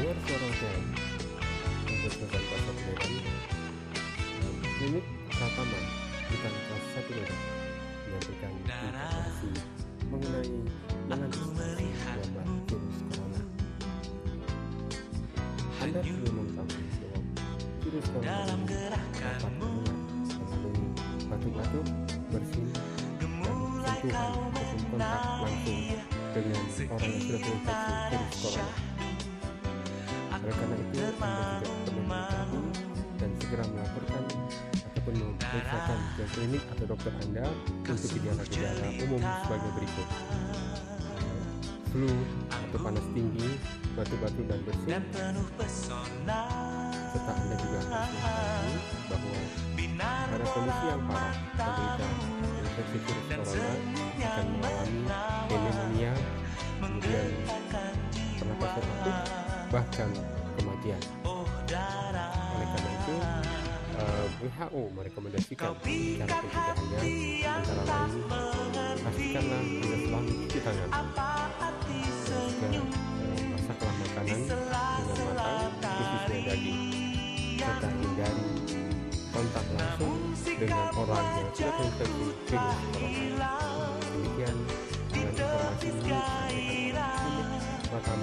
Mendengar suara OTM untuk 1 Medan, eh, klinik Pratama bukan kelas 1 Medan menyampaikan informasi mengenai mengantisipasi wabah virus corona. Anda perlu mengetahui bahwa virus corona dapat menular melalui batuk-batuk, bersin, dan sentuhan ataupun kontak langsung dengan orang yang sudah terinfeksi segera melaporkan ataupun memeriksakan ke klinik atau dokter Anda untuk gejala-gejala umum sebagai berikut. Flu atau panas tinggi, batuk-batuk dan bersin, serta Anda juga harus mengetahui bahwa pada kondisi yang parah, penderita infeksi virus corona akan mengalami pneumonia, kemudian pernapasan akut, bahkan kematian. WHO merekomendasikan cara pencegahannya antara lain pastikanlah Anda selalu cuci tangan juga masaklah makanan dengan matang khususnya daging. serta hindari kontak langsung dengan orang yang sudah terinfeksi virus corona. demikian dengan informasi ini saya akan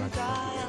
Ratama